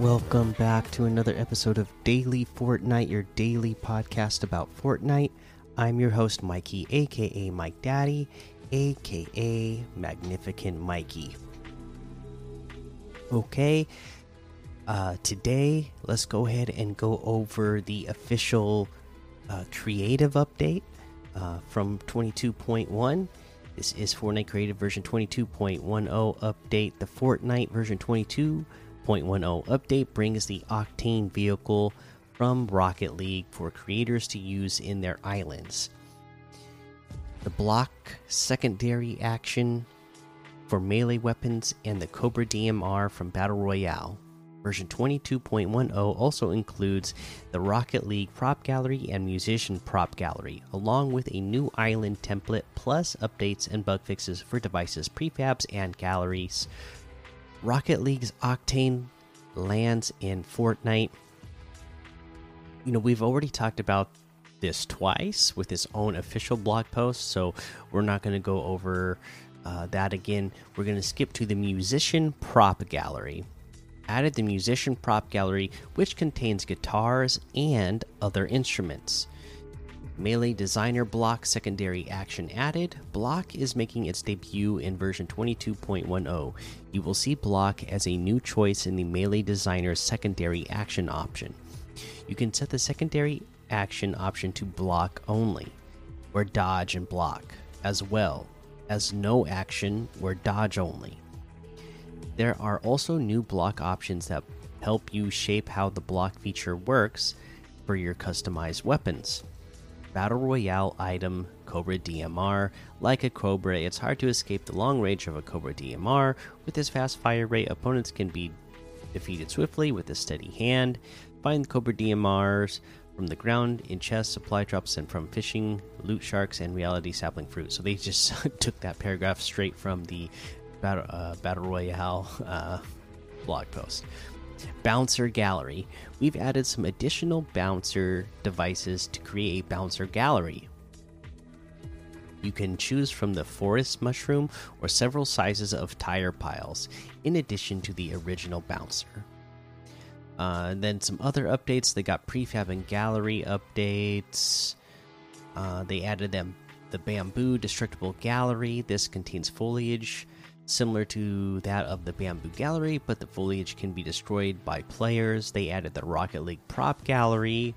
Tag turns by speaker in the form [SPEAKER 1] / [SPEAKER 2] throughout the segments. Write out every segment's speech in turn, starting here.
[SPEAKER 1] Welcome back to another episode of Daily Fortnite, your daily podcast about Fortnite. I'm your host, Mikey, aka Mike Daddy, aka Magnificent Mikey. Okay, uh, today let's go ahead and go over the official uh, creative update uh, from 22.1. This is Fortnite Creative version 22.10 update. The Fortnite version 22 0.10 update brings the Octane vehicle from Rocket League for creators to use in their islands. The block secondary action for melee weapons and the Cobra DMR from Battle Royale. Version 22.10 also includes the Rocket League prop gallery and musician prop gallery, along with a new island template plus updates and bug fixes for devices, prefabs, and galleries Rocket League's Octane lands in Fortnite. You know, we've already talked about this twice with its own official blog post, so we're not going to go over uh, that again. We're going to skip to the musician prop gallery. Added the musician prop gallery, which contains guitars and other instruments. Melee Designer Block secondary action added. Block is making its debut in version 22.10. You will see Block as a new choice in the Melee Designer secondary action option. You can set the secondary action option to block only, or dodge and block, as well as no action or dodge only. There are also new block options that help you shape how the block feature works for your customized weapons. Battle Royale item Cobra DMR. Like a Cobra, it's hard to escape the long range of a Cobra DMR. With this fast fire rate, opponents can be defeated swiftly with a steady hand. Find Cobra DMRs from the ground, in chests, supply drops, and from fishing, loot sharks, and reality sapling fruit. So they just took that paragraph straight from the Battle, uh, Battle Royale uh, blog post. Bouncer Gallery. We've added some additional bouncer devices to create a bouncer gallery. You can choose from the forest mushroom or several sizes of tire piles, in addition to the original bouncer. Uh, then some other updates. They got prefab and gallery updates. Uh, they added them the bamboo destructible gallery. This contains foliage similar to that of the Bamboo Gallery, but the foliage can be destroyed by players. They added the Rocket League prop gallery.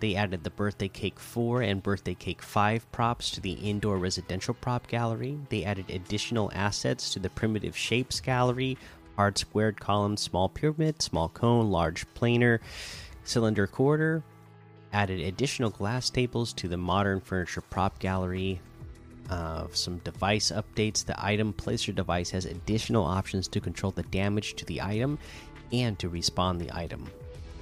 [SPEAKER 1] They added the Birthday Cake 4 and Birthday Cake 5 props to the indoor residential prop gallery. They added additional assets to the Primitive Shapes gallery hard squared column, small pyramid, small cone, large planar, cylinder quarter. Added additional glass tables to the modern furniture prop gallery uh, some device updates. The item placer device has additional options to control the damage to the item and to respawn the item.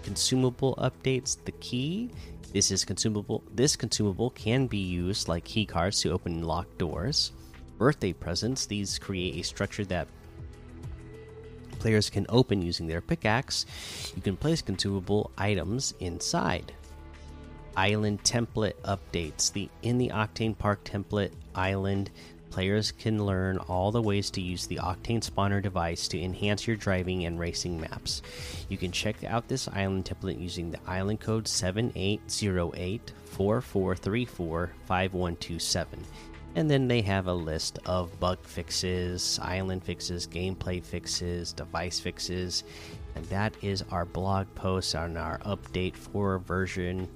[SPEAKER 1] Consumable updates. The key. This is consumable. This consumable can be used like key cards to open and lock doors. Birthday presents. These create a structure that players can open using their pickaxe. You can place consumable items inside island template updates. The in the Octane Park template island, players can learn all the ways to use the Octane spawner device to enhance your driving and racing maps. You can check out this island template using the island code 780844345127. And then they have a list of bug fixes, island fixes, gameplay fixes, device fixes, and that is our blog post on our update for version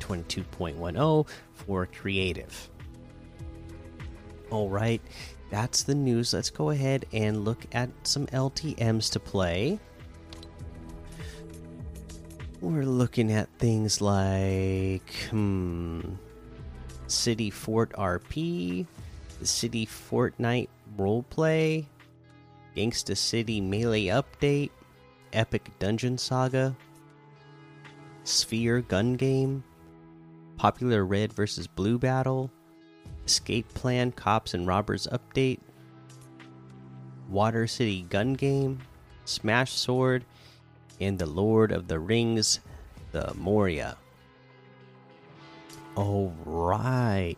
[SPEAKER 1] 22.10 for creative. All right, that's the news. Let's go ahead and look at some LTMs to play. We're looking at things like hmm, City Fort RP, the City Fortnite roleplay, Gangsta City Melee Update, Epic Dungeon Saga, Sphere Gun Game, Popular Red versus Blue Battle, Escape Plan Cops and Robbers Update, Water City Gun Game, Smash Sword, and The Lord of the Rings, the Moria. All right.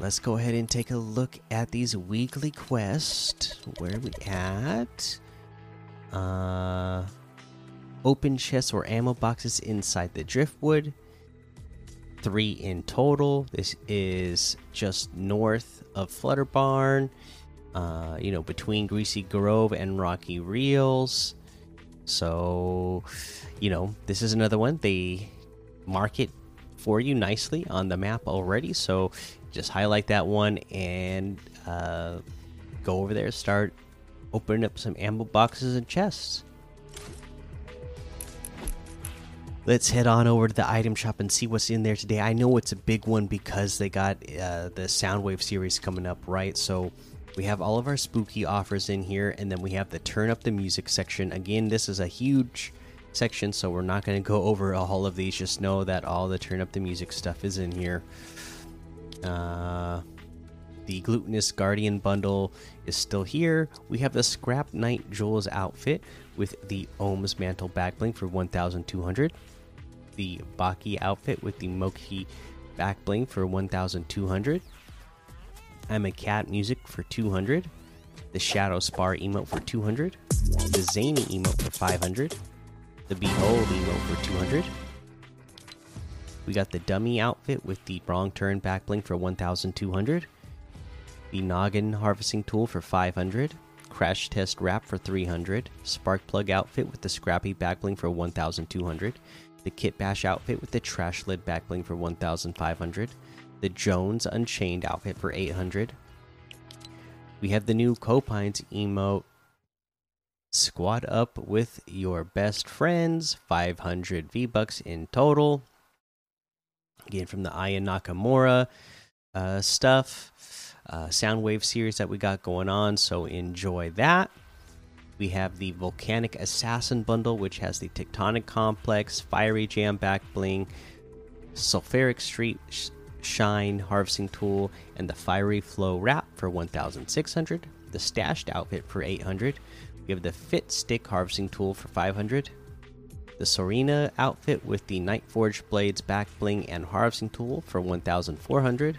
[SPEAKER 1] Let's go ahead and take a look at these weekly quests. Where are we at? Uh open chests or ammo boxes inside the driftwood. Three in total. This is just north of Flutter Barn, uh, you know, between Greasy Grove and Rocky Reels. So, you know, this is another one. They mark it for you nicely on the map already. So just highlight that one and uh, go over there, start opening up some ammo boxes and chests. Let's head on over to the item shop and see what's in there today. I know it's a big one because they got uh, the Soundwave series coming up, right? So we have all of our spooky offers in here, and then we have the turn up the music section. Again, this is a huge section, so we're not going to go over all of these. Just know that all the turn up the music stuff is in here. Uh, the glutinous guardian bundle is still here. We have the scrap knight Jules outfit with the Ohms mantle back bling for 1,200 the Baki outfit with the Moki back bling for 1200. I'm a cat music for 200. The Shadow Spar emote for 200. The Zany emote for 500. The Behold emote for 200. We got the dummy outfit with the wrong turn back bling for 1200. The Noggin harvesting tool for 500. Crash test wrap for 300. Spark plug outfit with the scrappy back bling for 1200 the Kit Bash outfit with the trash lid backbling for 1500, the Jones Unchained outfit for 800. We have the new Copines emote Squad up with your best friends, 500 V bucks in total. Again, from the Aya Nakamura uh, stuff, uh, Soundwave series that we got going on. So enjoy that. We have the Volcanic Assassin bundle, which has the Tectonic Complex, Fiery Jam back bling, Sulfuric Street sh Shine harvesting tool, and the Fiery Flow wrap for 1,600. The Stashed outfit for 800. We have the Fit Stick harvesting tool for 500. The Sorana outfit with the Night Forge blades back bling and harvesting tool for 1,400.